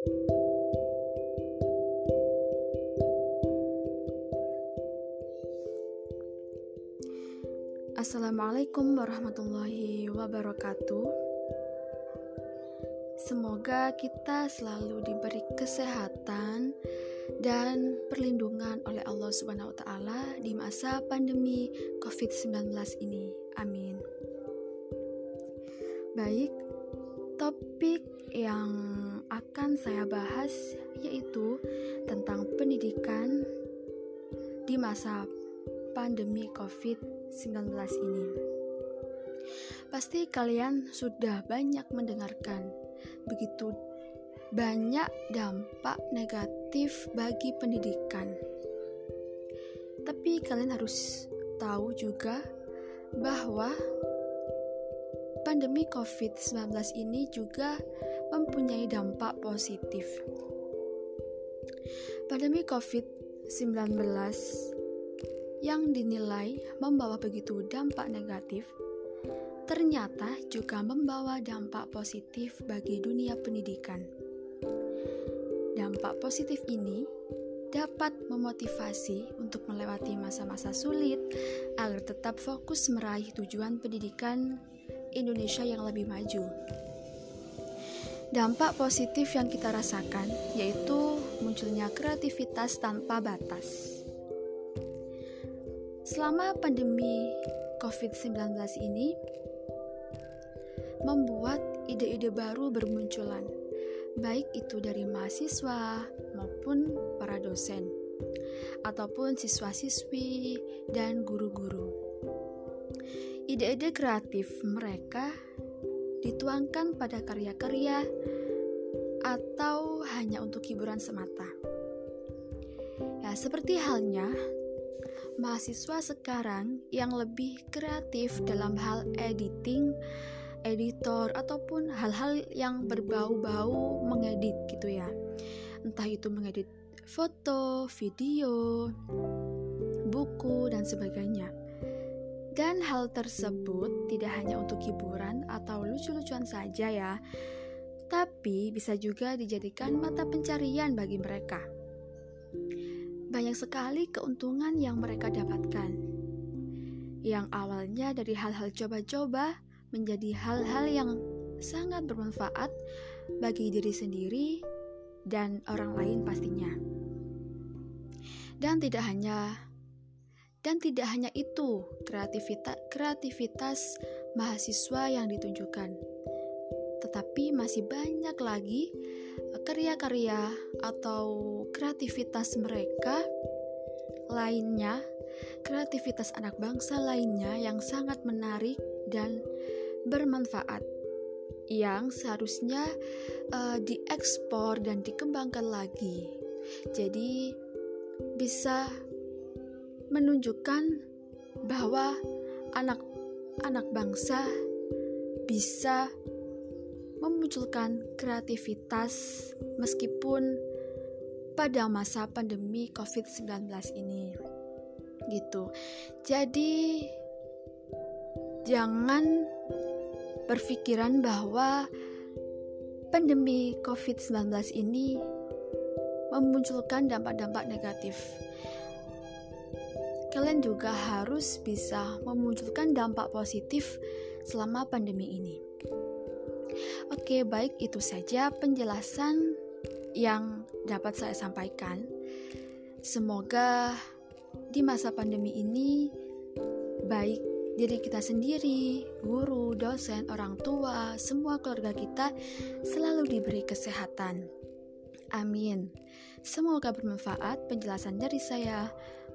Assalamualaikum warahmatullahi wabarakatuh. Semoga kita selalu diberi kesehatan dan perlindungan oleh Allah Subhanahu wa taala di masa pandemi Covid-19 ini. Amin. Baik, topik yang akan saya bahas yaitu tentang pendidikan di masa pandemi COVID-19 ini. Pasti kalian sudah banyak mendengarkan begitu banyak dampak negatif bagi pendidikan. Tapi kalian harus tahu juga bahwa pandemi COVID-19 ini juga mempunyai dampak positif. Pandemi COVID-19 yang dinilai membawa begitu dampak negatif, ternyata juga membawa dampak positif bagi dunia pendidikan. Dampak positif ini dapat memotivasi untuk melewati masa-masa sulit agar tetap fokus meraih tujuan pendidikan Indonesia yang lebih maju. Dampak positif yang kita rasakan yaitu munculnya kreativitas tanpa batas. Selama pandemi COVID-19 ini membuat ide-ide baru bermunculan, baik itu dari mahasiswa maupun para dosen, ataupun siswa-siswi dan guru-guru. Ide-ide kreatif mereka dituangkan pada karya-karya atau hanya untuk hiburan semata. Ya, seperti halnya mahasiswa sekarang yang lebih kreatif dalam hal editing, editor ataupun hal-hal yang berbau-bau mengedit gitu ya. Entah itu mengedit foto, video, buku dan sebagainya. Dan hal tersebut tidak hanya untuk hiburan atau lucu-lucuan saja ya, tapi bisa juga dijadikan mata pencarian bagi mereka banyak sekali keuntungan yang mereka dapatkan. Yang awalnya dari hal-hal coba-coba menjadi hal-hal yang sangat bermanfaat bagi diri sendiri dan orang lain pastinya. Dan tidak hanya dan tidak hanya itu kreativitas kreativitas mahasiswa yang ditunjukkan, tetapi masih banyak lagi karya-karya atau kreativitas mereka lainnya, kreativitas anak bangsa lainnya yang sangat menarik dan bermanfaat yang seharusnya uh, diekspor dan dikembangkan lagi. Jadi bisa menunjukkan bahwa anak-anak bangsa bisa memunculkan kreativitas meskipun pada masa pandemi COVID-19 ini. Gitu. Jadi jangan berpikiran bahwa pandemi COVID-19 ini memunculkan dampak-dampak negatif. Kalian juga harus bisa memunculkan dampak positif selama pandemi ini. Oke, baik itu saja penjelasan yang dapat saya sampaikan. Semoga di masa pandemi ini baik diri kita sendiri, guru, dosen, orang tua, semua keluarga kita selalu diberi kesehatan. Amin. Semoga bermanfaat penjelasan dari saya.